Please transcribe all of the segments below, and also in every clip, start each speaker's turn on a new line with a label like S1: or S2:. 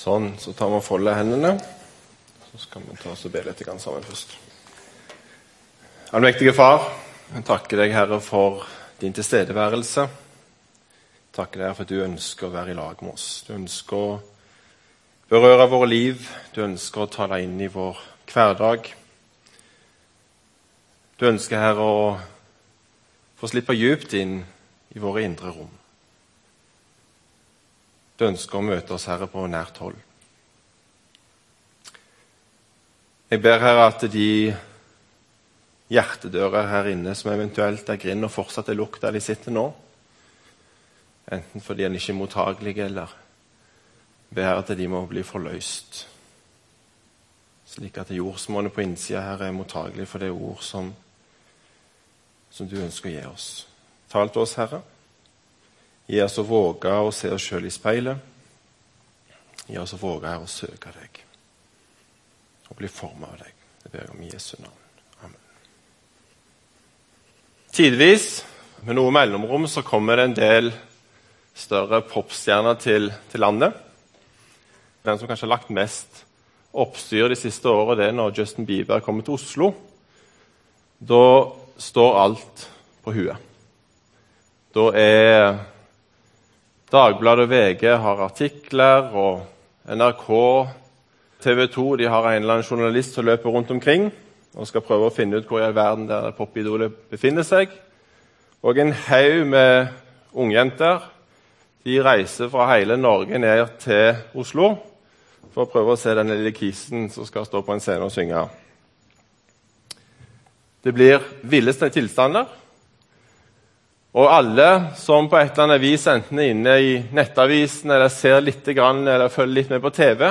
S1: Sånn, så tar vi og folder hendene. Så skal vi ta oss og be litt sammen først. Allmektige Far, jeg takker deg, Herre, for din tilstedeværelse. Jeg takker deg for at du ønsker å være i lag med oss. Du ønsker å berøre våre liv. Du ønsker å ta deg inn i vår hverdag. Du ønsker, Herre, å få slippe dypt inn i våre indre rom. Du ønsker å møte oss, Herre, på nært hold. Jeg ber, Herre, at de hjertedører her inne som eventuelt er grind og fortsatt er lukk der de sitter nå, enten fordi en ikke er mottagelige, eller ber at de må bli forløst, slik at jordsmonnet på innsida her er mottagelig for det ord som, som du ønsker å gi oss. Tal til oss, Herre. Gi oss å våge å se oss sjøl i speilet. Gi oss å våge å søke deg og bli forma av deg. Det ber jeg om i Jesu navn. Amen. Tidvis, med noe mellomrom, så kommer det en del større popstjerner til, til landet. Den som kanskje har lagt mest oppstyr de siste åra, det er når Justin Bieber kommer til Oslo. Da står alt på huet. Da er Dagbladet og VG har artikler, og NRK, TV 2 de har en eller annen journalist som løper rundt omkring og skal prøve å finne ut hvor i all verden der popidolet befinner seg. Og en haug med ungjenter de reiser fra hele Norge ned til Oslo for å prøve å se den lille kisen som skal stå på en scene og synge. Det blir villeste tilstander. Og alle som på et eller annet vis enten er inne i nettavisen eller ser litt eller følger litt med på TV,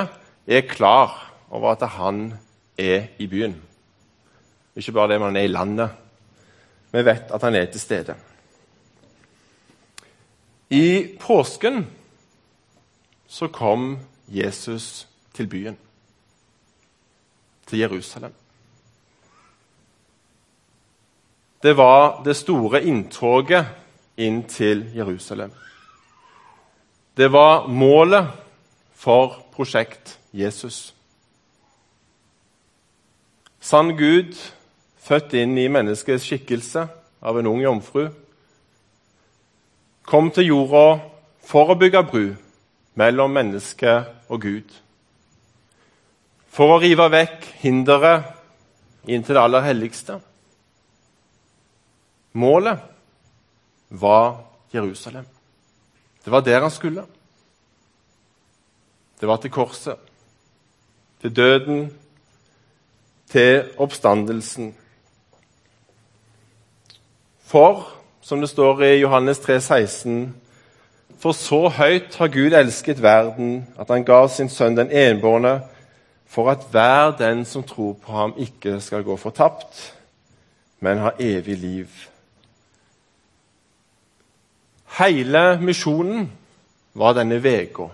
S1: er klar over at han er i byen. Ikke bare det, men han er i landet. Vi vet at han er til stede. I påsken så kom Jesus til byen, til Jerusalem. Det var det store inntoget inn til Jerusalem. Det var målet for prosjekt Jesus. Sann Gud, født inn i menneskets skikkelse av en ung jomfru, kom til jorda for å bygge bru mellom menneske og Gud. For å rive vekk hinderet inn til det aller helligste. Målet var Jerusalem. Det var der han skulle. Det var til korset, til døden, til oppstandelsen. For, som det står i Johannes 3, 16, for så høyt har Gud elsket verden, at han ga sin sønn den enbårne, for at hver den som tror på ham, ikke skal gå fortapt, men ha evig liv. Hele misjonen var denne uka.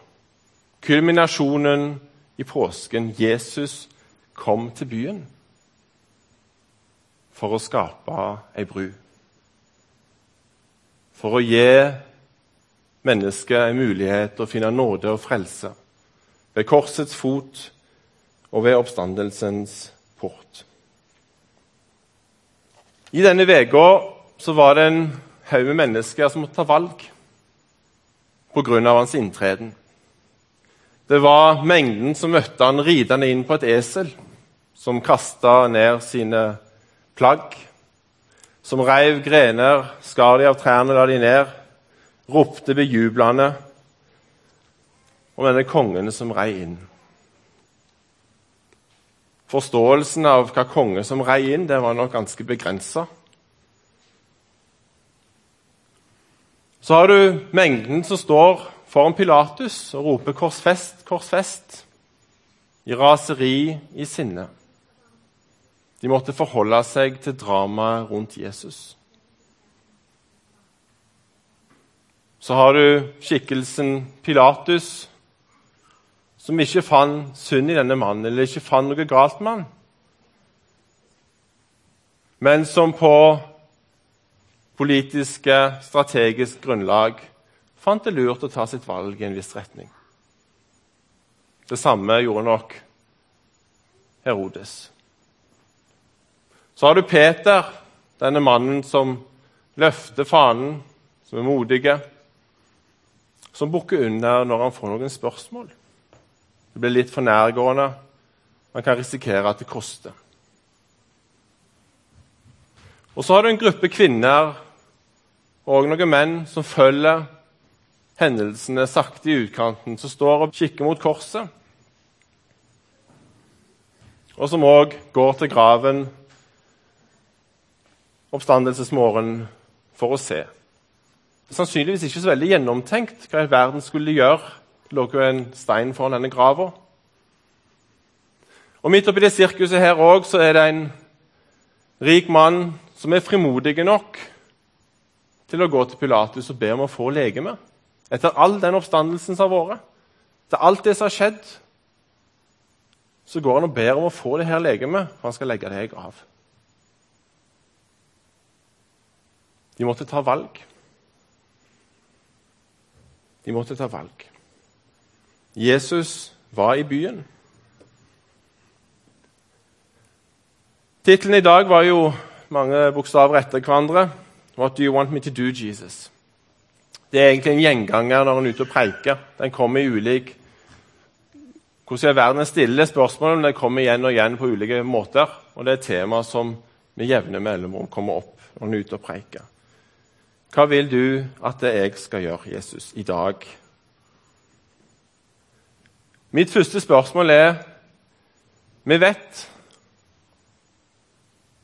S1: Kulminasjonen i påsken. Jesus kom til byen for å skape ei bru. For å gi mennesket en mulighet til å finne nåde og frelse ved korsets fot og ved oppstandelsens port. I denne uka var det en haug med mennesker som måtte ta valg pga. hans inntreden. Det var mengden som møtte han ridende inn på et esel, som kasta ned sine plagg, som reiv grener, skar de av trærne, la de ned, ropte bejublende om denne kongen som rei inn. Forståelsen av hva konge som rei inn, det var nok ganske begrensa. Så har du mengden som står foran Pilatus og roper 'korsfest, korsfest', i raseri, i sinne. De måtte forholde seg til dramaet rundt Jesus. Så har du skikkelsen Pilatus, som ikke fant synd i denne mannen, eller ikke fant noe galt med han, men som på politiske, strategisk grunnlag fant det lurt å ta sitt valg i en viss retning. Det samme gjorde nok Herodes. Så har du Peter, denne mannen som løfter fanen, som er modige, som bukker under når han får noen spørsmål. Det blir litt for nærgående. Man kan risikere at det koster. Og så har du en gruppe kvinner og noen menn som følger hendelsene sakte i utkanten, som står og kikker mot korset. Og som òg går til graven oppstandelsesmorgen for å se. Sannsynligvis ikke så veldig gjennomtenkt hva i verden skulle gjøre. Det lå jo en stein foran denne grava. Og midt oppi det sirkuset her òg er det en rik mann som er frimodig nok til å gå til Pilatus og be om å få legeme. Etter all den oppstandelsen som har vært, etter alt det som har skjedd, så går han og ber om å få det her legemet, for han skal legge deg av. De måtte ta valg. De måtte ta valg. Jesus var i byen. Tittelen i dag var jo mange bokstaver etter hverandre. What do you want me to do, Jesus? Det er egentlig en gjenganger når han er ute og preiker. Den kommer i ulik Hvordan er verden stille? Spørsmål, men det kommer igjen og igjen på ulike måter. Og det er et tema som med jevne mellomrom kommer opp når han er ute og preiker. Hva vil du at jeg skal gjøre, Jesus, i dag? Mitt første spørsmål er Vi vet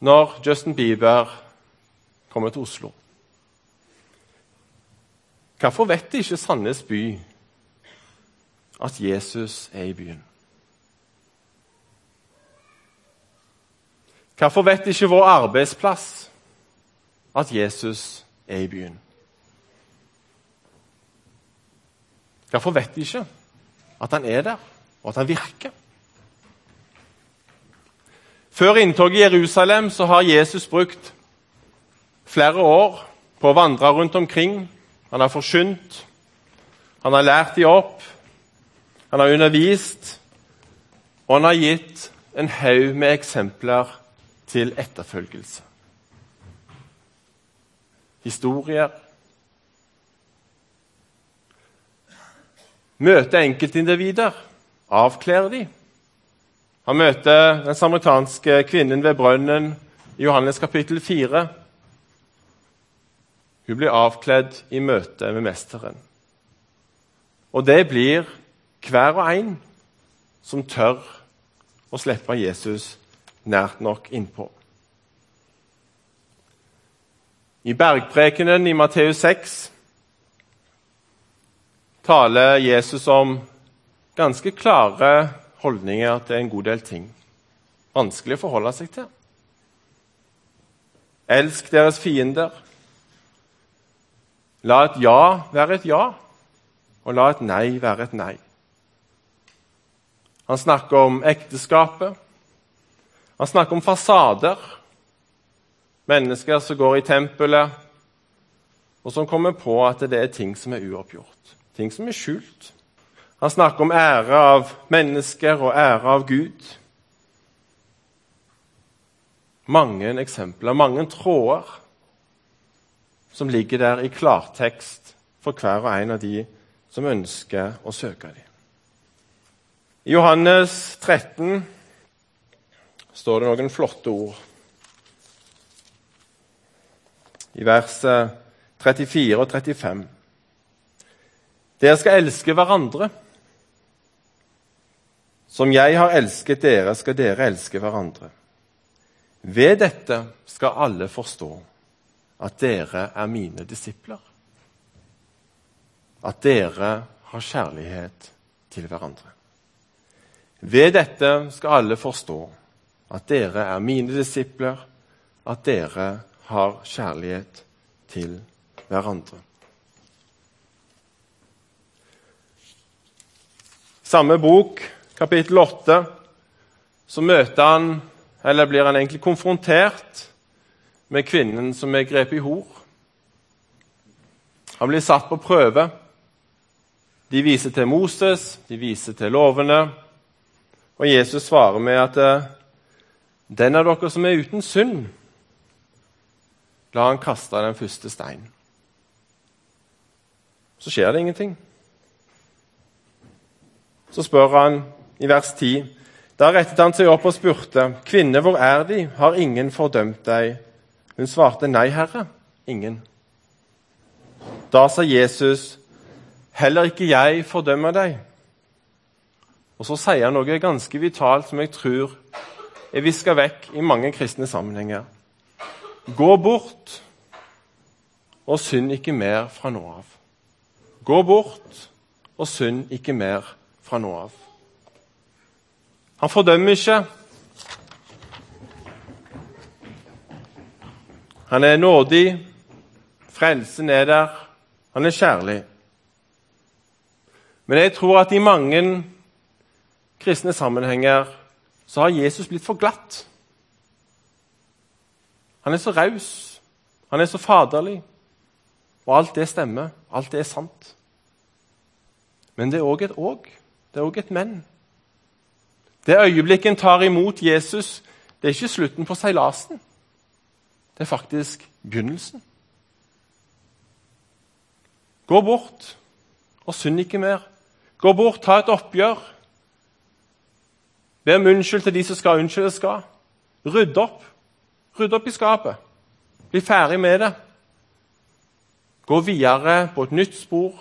S1: når Justin Bieber kommer til Oslo. Hvorfor vet ikke Sandnes by at Jesus er i byen? Hvorfor vet ikke vår arbeidsplass at Jesus er i byen? Hvorfor vet de ikke at han er der, og at han virker? Før inntoget i Jerusalem så har Jesus brukt flere år på å vandre rundt omkring. Han har forsynt, han har lært dem opp, han har undervist, og han har gitt en haug med eksempler til etterfølgelse. Historier. Møte enkeltindivider, avkler de. Han møter den samaritanske kvinnen ved brønnen i Johannes kapittel 4. Hun blir avkledd i møte med Mesteren. Og det blir hver og en som tør å slippe Jesus nært nok innpå. I bergprekenen i Matteus 6 taler Jesus om ganske klare holdninger til en god del ting. Vanskelig å forholde seg til. Elsk deres fiender. La et ja være et ja, og la et nei være et nei. Han snakker om ekteskapet. Han snakker om fasader. Mennesker som går i tempelet, og som kommer på at det er ting som er uoppgjort. Ting som er skjult. Han snakker om ære av mennesker og ære av Gud. Mange eksempler, mange tråder som ligger der i klartekst for hver og en av de som ønsker å søke dem. I Johannes 13 står det noen flotte ord. I verset 34 og 35. Dere skal elske hverandre. Som jeg har elsket dere, skal dere elske hverandre. Ved dette skal alle forstå at dere er mine disipler. At dere har kjærlighet til hverandre. Ved dette skal alle forstå at dere er mine disipler, at dere har kjærlighet til hverandre. Samme bok, kapittel 8, så møter han, eller blir han egentlig konfrontert med kvinnen som er grepet i hor. Han blir satt på prøve. De viser til Moses, de viser til lovene. Og Jesus svarer med at eh, den av dere som er uten synd, la han kaste den første steinen. Så skjer det ingenting. Så spør han i vers 10. Da rettet han seg opp og spurte, 'Kvinne, hvor er de? Har ingen fordømt deg?' Hun svarte, 'Nei, Herre, ingen.' Da sa Jesus, 'Heller ikke jeg fordømmer deg.' Og så sier han noe ganske vitalt som jeg tror er viska vekk i mange kristne sammenhenger. Gå bort og synd ikke mer fra nå av. Gå bort og synd ikke mer fra nå av. Han fordømmer ikke. Han er nådig. Frelsen er der. Han er kjærlig. Men jeg tror at i mange kristne sammenhenger så har Jesus blitt for glatt. Han er så raus, han er så faderlig, og alt det stemmer. Alt det er sant. Men det er òg et òg. Det er òg et men. Det øyeblikket en tar imot Jesus, det er ikke slutten på seilasen. Det er faktisk begynnelsen. Gå bort og synd ikke mer. Gå bort, ta et oppgjør. Be om unnskyld til de som skal unnskylde skal. Rydd opp. Rydd opp i skapet. Bli ferdig med det. Gå videre på et nytt spor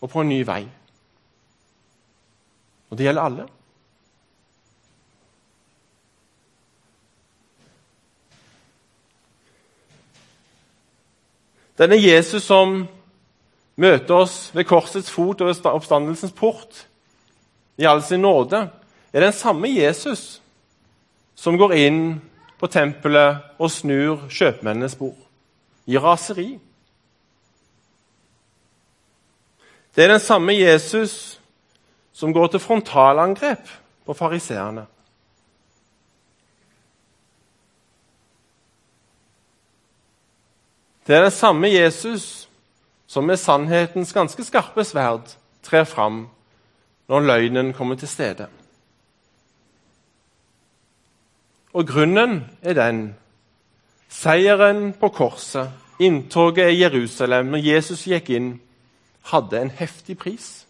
S1: og på en ny vei. Og det gjelder alle. Denne Jesus som møter oss ved korsets fot og oppstandelsens port i all sin nåde, er den samme Jesus som går inn på tempelet og snur kjøpmennenes bord i raseri. Det er den samme Jesus som går til frontalangrep på fariseerne. Det er den samme Jesus som med sannhetens ganske skarpe sverd trer fram når løgnen kommer til stede. Og grunnen er den seieren på korset, inntoget i Jerusalem, når Jesus gikk inn, hadde en heftig pris.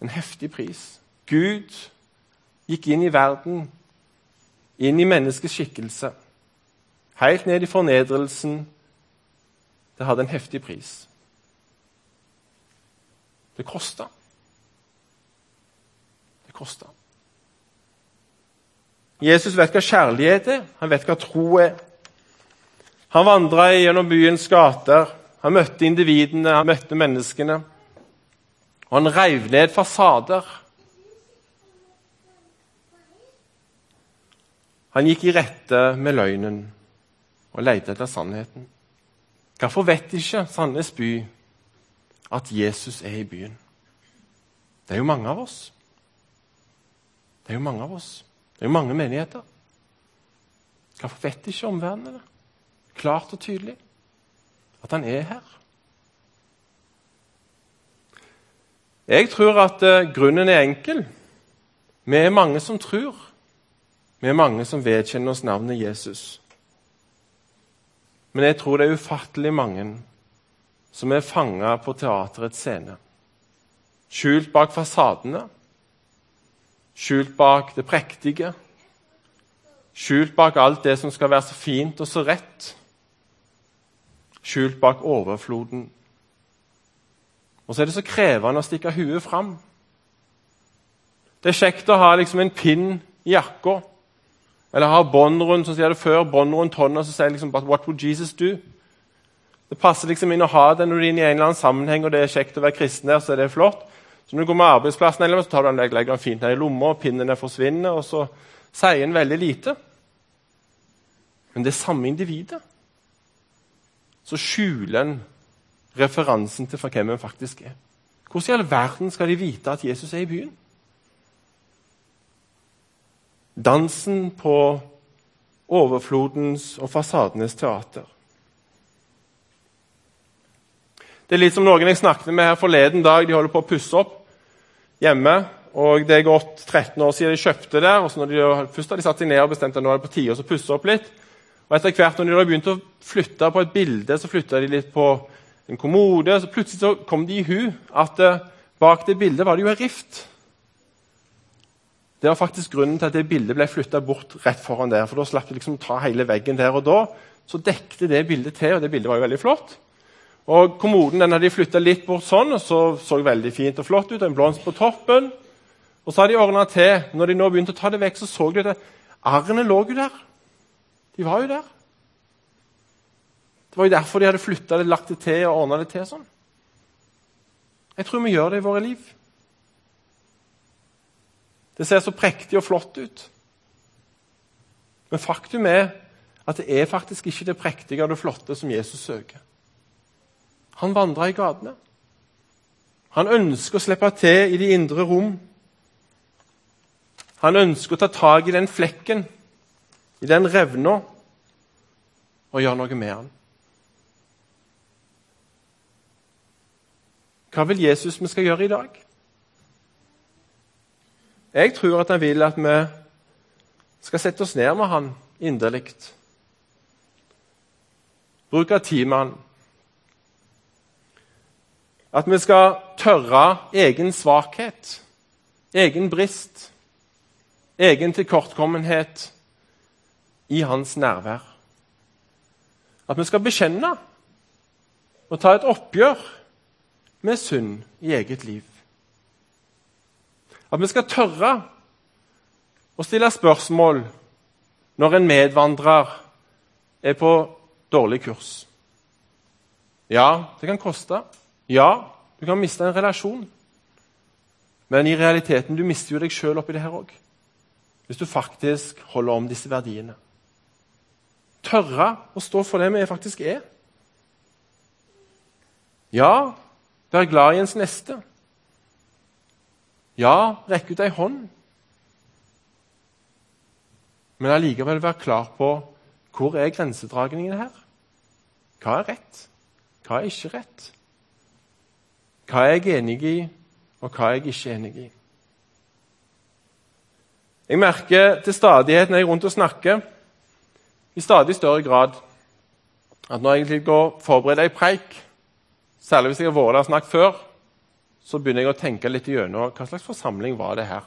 S1: En heftig pris. Gud gikk inn i verden, inn i menneskets skikkelse helt ned i fornedrelsen. Det hadde en heftig pris. Det kosta. Det kosta. Jesus vet hva kjærlighet er, han vet hva tro er. Han vandra gjennom byens gater, han møtte individene, han møtte menneskene. Og han reiv ned fasader. Han gikk i rette med løgnen og lete etter sannheten. Hvorfor vet ikke Sandnes by at Jesus er i byen? Det er jo mange av oss. Det er jo mange av oss. Det er jo mange menigheter. Hvorfor vet ikke omverdenen det? Klart og tydelig at han er her. Jeg tror at uh, grunnen er enkel. Vi er mange som tror. Vi er mange som vedkjenner oss navnet Jesus. Men jeg tror det er ufattelig mange som er fanga på teaterets scene. Skjult bak fasadene, skjult bak det prektige, skjult bak alt det som skal være så fint og så rett. Skjult bak overfloden. Og så er det så krevende å stikke huet fram. Det er kjekt å ha liksom en pinn i jakka eller har bånd rundt som sier det før, bånd rundt hånda så sier liksom what would Jesus do? Det passer liksom inn å ha det når du er inne i en eller annen sammenheng, og det er kjekt å være kristen der, så er det flott. Så når du går med arbeidsplassen, eller, så tar du den, legger den fint ned i lomma, og pinnene forsvinner, og så sier en veldig lite. Men det er samme individet. Så skjuler en referansen til for hvem en faktisk er. Hvordan i all verden skal de vite at Jesus er i byen? Dansen på overflodens og fasadenes teater. Det er litt som noen jeg snakket med her forleden dag. De holder på å pusse opp hjemme. og Det er gått 13 år siden de kjøpte det. og så når de, Først hadde de satt seg ned og bestemt at nå er det på tide å pusse opp litt. Og etter hvert når de hadde begynt å flytte på et bilde, så flytta de litt på en kommode. så Plutselig så kom de i hu at uh, bak det bildet var det jo en rift. Det var faktisk grunnen til at det bildet ble flytta bort rett foran der. for Da slapp de liksom ta hele veggen der og da. Så dekte det bildet til, og det bildet var jo veldig flott. Og Kommoden den hadde de flytta litt bort sånn, og så så veldig fint og flott ut. En blomst på toppen. Og så hadde de ordna til. Når de nå begynte å ta det vekk, så så de at arrene lå jo der. De var jo der. Det var jo derfor de hadde flytta det, lagt det til og ordna det til sånn. Jeg tror vi gjør det i våre liv. Det ser så prektig og flott ut. Men faktum er at det er faktisk ikke det prektige og det flotte som Jesus søker. Han vandrer i gatene. Han ønsker å slippe til i de indre rom. Han ønsker å ta tak i den flekken, i den revna, og gjøre noe med den. Hva vil Jesus vi skal gjøre i dag? Jeg tror at han vil at vi skal sette oss ned med han inderlig. Bruke tid med han. At vi skal tørre egen svakhet, egen brist, egen tilkortkommenhet i hans nærvær. At vi skal bekjenne og ta et oppgjør med synd i eget liv. At vi skal tørre å stille spørsmål når en medvandrer er på dårlig kurs. Ja, det kan koste. Ja, du kan miste en relasjon. Men i realiteten du mister jo deg sjøl oppi det her òg. Hvis du faktisk holder om disse verdiene. Tørre å stå for det vi faktisk er. Ja, være glad i ens neste. Ja, rekke ut ei hånd. Men allikevel være klar på hvor er grensedragningen her. Hva er rett? Hva er ikke rett? Hva er jeg enig i, og hva er jeg ikke enig i? Jeg merker til stadighet når jeg er rundt og snakker, i stadig større grad, at når jeg går og forbereder ei preik, særlig hvis jeg har vært der og snakket før, så begynner jeg å tenke litt gjennom hva slags forsamling var det her.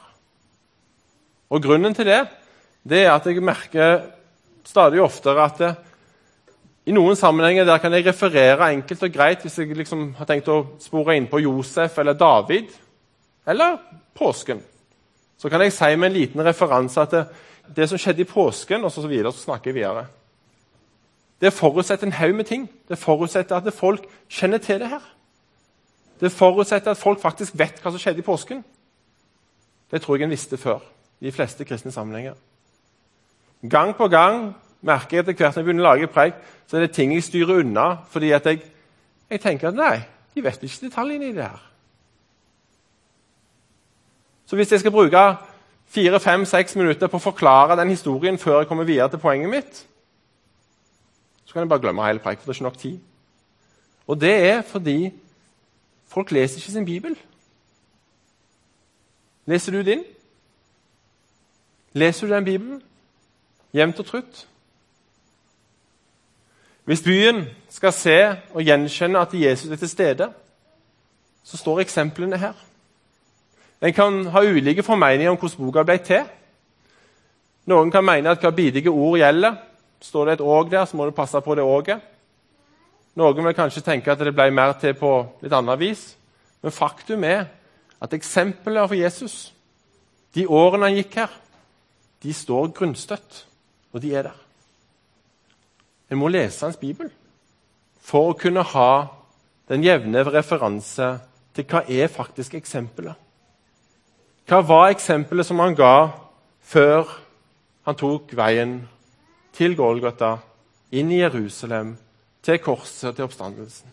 S1: Og Grunnen til det, det er at jeg merker stadig oftere at det, i noen sammenhenger der kan jeg referere enkelt og greit hvis jeg liksom har tenkt å spore inn på Josef eller David eller påsken. Så kan jeg si med en liten referanse at det, det som skjedde i påsken, og så, videre, så snakker jeg videre. Det forutsetter en haug med ting. Det forutsetter at folk kjenner til det her. Det forutsetter at folk faktisk vet hva som skjedde i påsken. Det tror jeg en visste før i de fleste kristne sammenhenger. Gang på gang merker jeg etter hvert når jeg begynner å lage preik, så er det ting jeg styrer unna fordi at jeg, jeg tenker at nei, de vet ikke detaljene i det her. Så hvis jeg skal bruke fire, fem, seks minutter på å forklare den historien før jeg kommer videre til poenget mitt, så kan jeg bare glemme hele preik, for det er ikke nok tid. Og det er fordi Folk leser ikke sin bibel. Leser du din? Leser du den Bibelen? Jevnt og trutt? Hvis byen skal se og gjenkjenne at Jesus er til stede, så står eksemplene her. En kan ha ulike formeninger om hvordan boka ble til. Noen kan mene at hva bidige ord gjelder. Står det et åg der, så må du passe på det åget. Noen vil kanskje tenke at det ble mer til på litt annet vis. Men faktum er at eksempelet for Jesus, de årene han gikk her, de står grunnstøtt, og de er der. En må lese hans bibel for å kunne ha den jevne referanse til hva er faktisk eksempelet. Hva var eksempelet som han ga før han tok veien til Golgata, inn i Jerusalem, til korset, til oppstandelsen.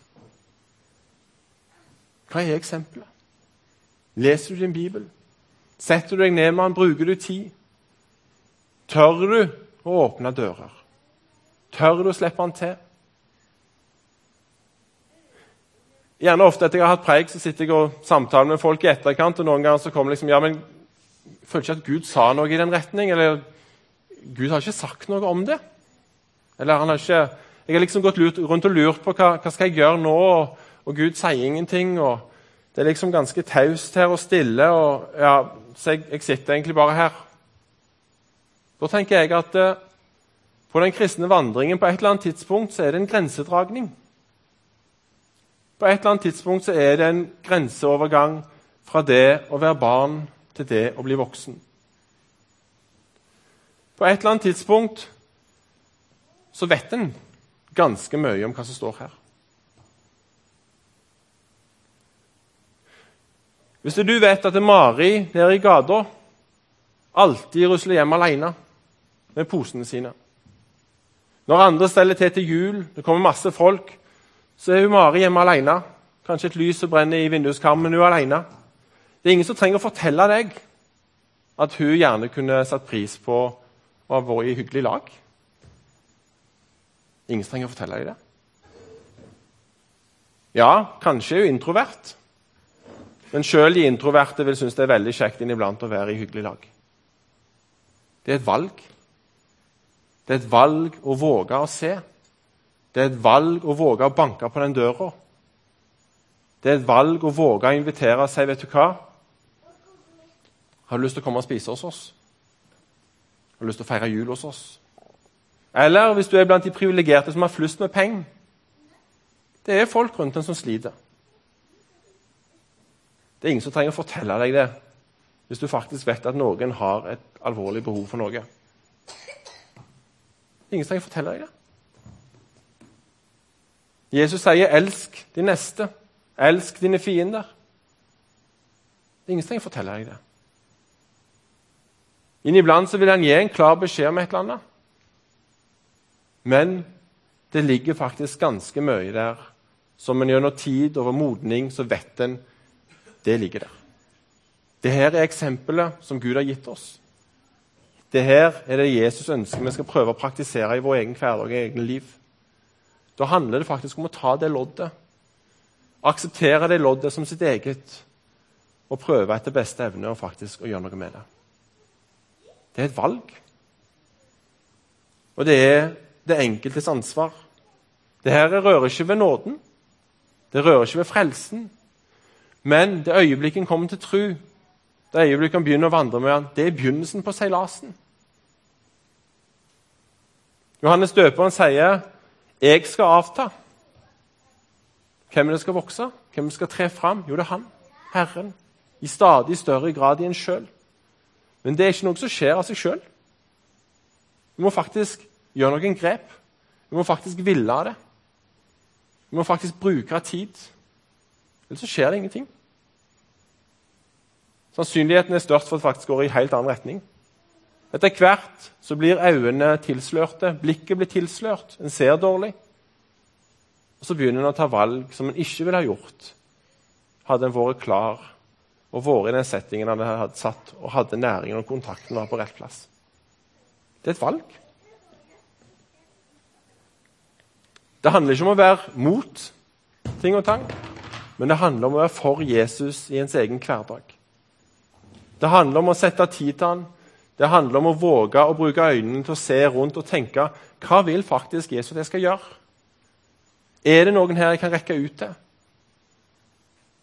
S1: Hva er eksempelet? Leser du din bibel? Setter du deg ned med han, Bruker du tid? Tør du å åpne dører? Tør du å slippe han til? Gjerne ofte etter jeg har hatt preik, så sitter jeg og samtaler med folk i etterkant. og noen ganger så kommer liksom, ja, men jeg føler ikke at Gud sa noe i den retning. Eller Gud har ikke sagt noe om det. Eller han har ikke, Jeg har liksom gått rundt og lurt på hva, hva skal jeg gjøre nå, og, og Gud sier ingenting. og Det er liksom ganske taust her og stille. og ja, Så jeg, jeg, sitter egentlig bare her. Da tenker jeg at eh, på den kristne vandringen på et eller annet tidspunkt så er det en grensedragning. På et eller annet tidspunkt så er det en grenseovergang fra det å være barn til det å bli voksen. På et eller annet tidspunkt så vet en ganske mye om hva som står her. Hvis du vet at Mari der i gata alltid rusler hjem alene med posene sine Når andre steller til til jul, det kommer masse folk, så er hun Mari hjemme alene. Kanskje et lys som brenner i vinduskarmen, hun er alene. Det er ingen som trenger å fortelle deg at hun gjerne kunne satt pris på å ha vært i hyggelig lag. Ingen trenger å fortelle deg det. Ja, kanskje er hun introvert. Men sjøl de introverte vil synes det er veldig kjekt inniblant å være i hyggelig lag. Det er et valg. Det er et valg å våge å se. Det er et valg å våge å banke på den døra. Det er et valg å våge å invitere og si vet du hva? Har du lyst til å komme og spise hos oss? Har du lyst til å feire jul hos oss? Eller hvis du er blant de privilegerte som har flust med penger. Det er folk rundt en som sliter. Det er ingen som trenger å fortelle deg det hvis du faktisk vet at noen har et alvorlig behov for noe. Ingen trenger å fortelle deg det. Jesus sier 'elsk de neste'. Elsk dine fiender. Det er ingen som trenger å fortelle deg det. Inniblant vil han gi en klar beskjed om et eller annet. Men det ligger faktisk ganske mye der som en gjennom tid over modning så vet en det ligger der. Det her er eksempelet som Gud har gitt oss. Det her er det Jesus ønsker vi skal prøve å praktisere i vår egen hverdag og egne liv. Da handler det faktisk om å ta det loddet. Akseptere det loddet som sitt eget og prøve etter beste evne å faktisk å gjøre noe med det. Det er et valg. Og det er det enkeltes ansvar. Det her rører ikke ved nåden. Det rører ikke ved frelsen. Men det øyeblikket en kommer til tro, det øyeblikket en begynner å vandre med han, det er begynnelsen på seilasen. Johannes døperen sier 'Jeg skal avta'. Hvem er det skal vokse? Hvem skal tre fram? Jo, det er han. Herren. I stadig større grad i en sjøl. Men det er ikke noe som skjer av seg sjøl. Du må faktisk gjøre noen grep. Vi må faktisk ville det. Vi må faktisk bruke tid. Ellers så skjer det ingenting. Sannsynligheten er størst for at det faktisk går i helt annen retning. Etter hvert så blir øynene tilslørte, blikket blir tilslørt, en ser dårlig. Og Så begynner en å ta valg som en ikke ville ha gjort hadde en vært klar og vært i den settingen en hadde satt, og hadde næringen og kontakten var på rett plass. Det er et valg. Det handler ikke om å være mot ting og tang, men det handler om å være for Jesus i ens egen hverdag. Det handler om å sette tid til han, det handler om å våge å bruke øynene til å se rundt og tenke hva vil faktisk Jesus jeg skal gjøre? Er det noen her jeg kan rekke ut til?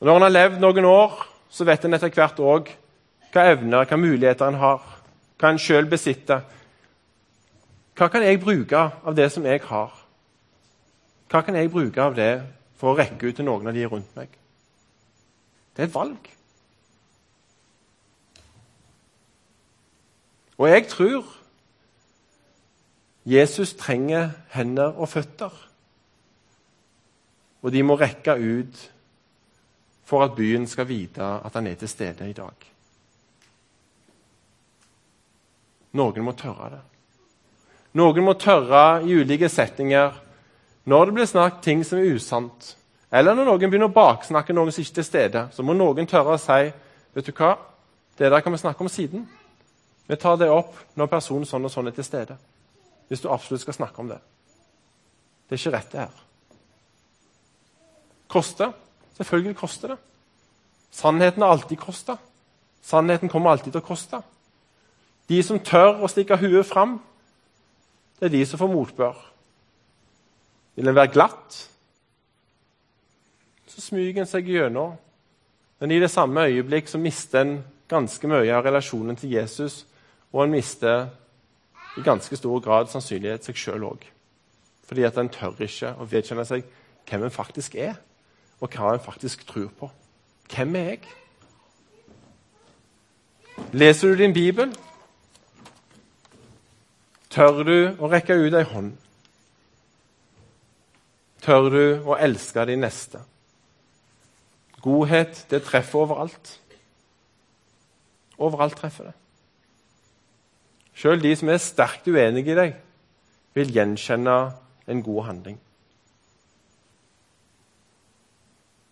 S1: Og når en har levd noen år, så vet en etter hvert òg hva evner, hva muligheter en har, hva en sjøl besitter. Hva kan jeg bruke av det som jeg har? Hva kan jeg bruke av det for å rekke ut til noen av de rundt meg? Det er et valg. Og jeg tror Jesus trenger hender og føtter. Og de må rekke ut for at byen skal vite at han er til stede i dag. Noen må tørre det. Noen må tørre i ulike settinger når det blir snakket ting som er usant, eller når noen begynner å baksnakke noen som ikke er til stede, så må noen tørre å si vet du hva, det der kan vi snakke om siden. Vi tar det opp når personen sånn og sånn er til stede. Hvis du absolutt skal snakke om det. Det er ikke rett, det her. Koster? Selvfølgelig koster det. Sannheten har alltid kosta. Sannheten kommer alltid til å koste. De som tør å stikke huet fram, det er de som får motbør. Vil en være glatt, så smyger en seg gjennom. Men i det samme øyeblikk så mister en ganske mye av relasjonen til Jesus, og en mister i ganske stor grad sannsynlighet seg sjøl òg. Fordi at en tør ikke å vedkjenne seg hvem en faktisk er, og hva en faktisk tror på. Hvem er jeg? Leser du din bibel? Tør du å rekke ut ei hånd? Tør du å elske din neste? Godhet, det treffer overalt. Overalt treffer det. Sjøl de som er sterkt uenige i deg, vil gjenkjenne en god handling.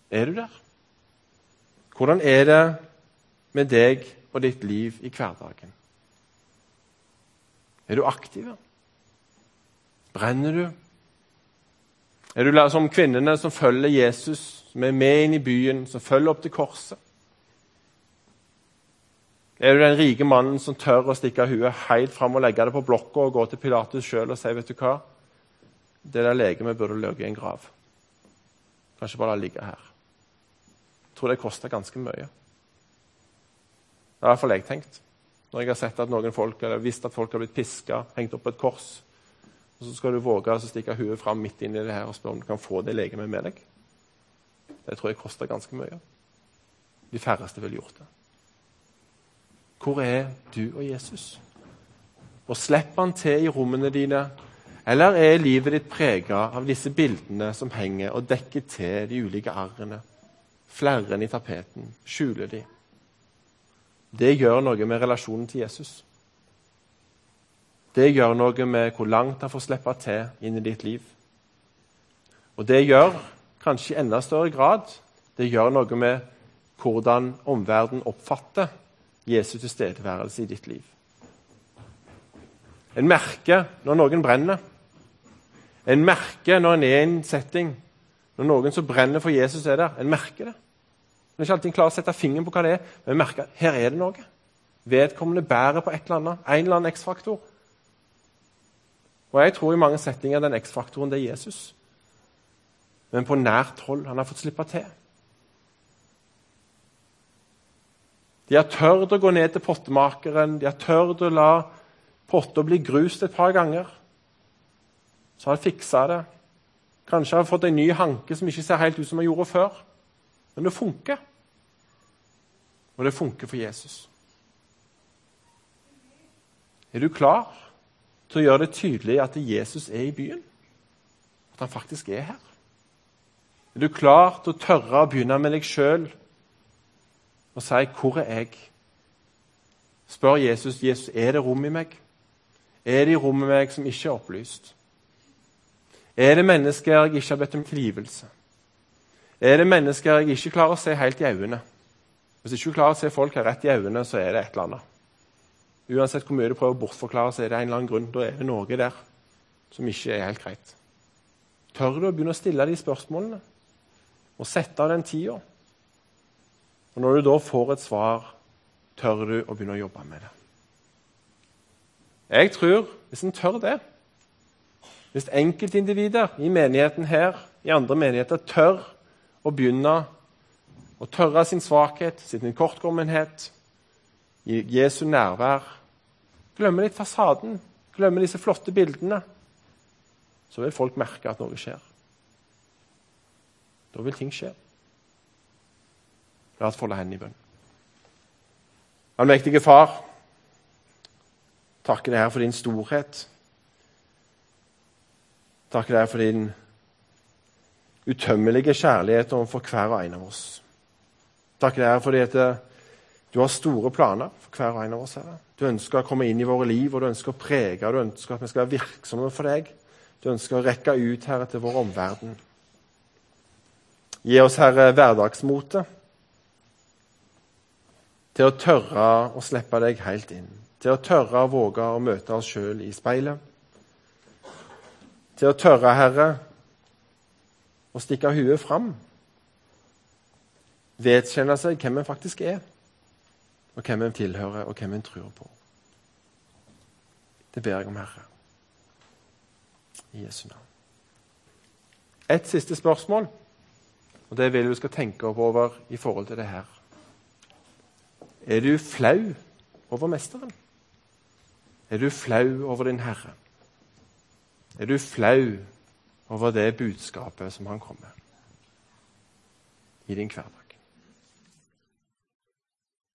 S1: Er du der? Hvordan er det med deg og ditt liv i hverdagen? Er du aktiv? Brenner du? Er du som kvinnene som følger Jesus, som er med inn i byen, som følger opp til korset? Er du den rike mannen som tør å stikke huet helt fram og legge det på blokka og gå til Pilatus sjøl og si vet du hva? Det der legemet burde ligget i en grav. Kanskje bare la ligge her. Jeg tror det koster ganske mye. Det har i hvert fall jeg tenkt. Når jeg har sett at noen folk, eller visst at folk har blitt piska, hengt opp på et kors, og så skal du våge å stikke huet fram midt inn i det her og spørre om du kan få det legemet med deg. Det tror jeg koster ganske mye. De færreste ville gjort det. Hvor er du og Jesus? Og slipper han til i rommene dine eller er livet ditt prega av disse bildene som henger og dekker til de ulike arrene? Flere enn i tapeten. Skjuler de. Det gjør noe med relasjonen til Jesus. Det gjør noe med hvor langt han får slippe til inn i ditt liv. Og det gjør, kanskje i enda større grad, det gjør noe med hvordan omverdenen oppfatter Jesu tilstedeværelse i ditt liv. En merker når noen brenner. En merker når en er i en setting, når noen som brenner for Jesus, er der. En merker det. En er ikke alltid klar å sette fingeren på hva det er, men en at her er det noe. Vedkommende bærer på et eller annet, en eller annen X-faktor. Og Jeg tror i mange settinger den X-faktoren det er Jesus. Men på nært hold. Han har fått slippe til. De har tørt å gå ned til pottemakeren, de har tørt å la potta bli grust et par ganger. Så har de fiksa det. Kanskje har de fått en ny hanke som ikke ser helt ut som de gjorde før. Men det funker. Og det funker for Jesus. Er du klar til å gjøre det tydelig at Jesus er i byen? At han faktisk er her? Er du klar til å tørre å begynne med deg sjøl og si 'Hvor er jeg?' Spør Jesus Jesus, er det rom i meg. Er det i rommet meg som ikke er opplyst? Er det mennesker jeg ikke har bedt om tilgivelse? Er det mennesker jeg ikke klarer å se helt i øynene? Hvis ikke klarer å se folk her rett i øynene, så er det et eller annet. Uansett hvor mye du prøver å bortforklare, så er det en eller annen grunn. Da er det noe der som ikke er helt greit. Tør du å begynne å stille de spørsmålene og sette av den tida? Og når du da får et svar, tør du å begynne å jobbe med det. Jeg tror, hvis en tør det, hvis enkeltindivider i menigheten her, i andre menigheter, tør å begynne å tørre sin svakhet, sin kortkommenhet, i Jesu nærvær Glemme litt fasaden, glemmer disse flotte bildene. Så vil folk merke at noe skjer. Da vil ting skje. La oss folde hendene i bønn. Allmektige Far, takker deg her for din storhet. Takker deg for din utømmelige kjærlighet overfor hver og en av oss. Takker deg fordi at du har store planer for hver og en av oss. Herre. Du ønsker å komme inn i våre liv, og du ønsker å prege, du ønsker at vi skal være virksomme for deg. Du ønsker å rekke ut Herre, til vår omverden. Gi oss, Herre, hverdagsmote til å tørre å slippe deg helt inn. Til å tørre å våge å møte oss sjøl i speilet til å tørre, Herre, å stikke huet fram vedkjenne seg hvem vi faktisk er, og hvem en tilhører, og hvem en tror på. Det ber jeg om, Herre. I Jesu navn. Et siste spørsmål, og det vil du skal tenke over i forhold til det her. Er du flau over Mesteren? Er du flau over din Herre? Er du flau over det budskapet som han kom med i din hverdag?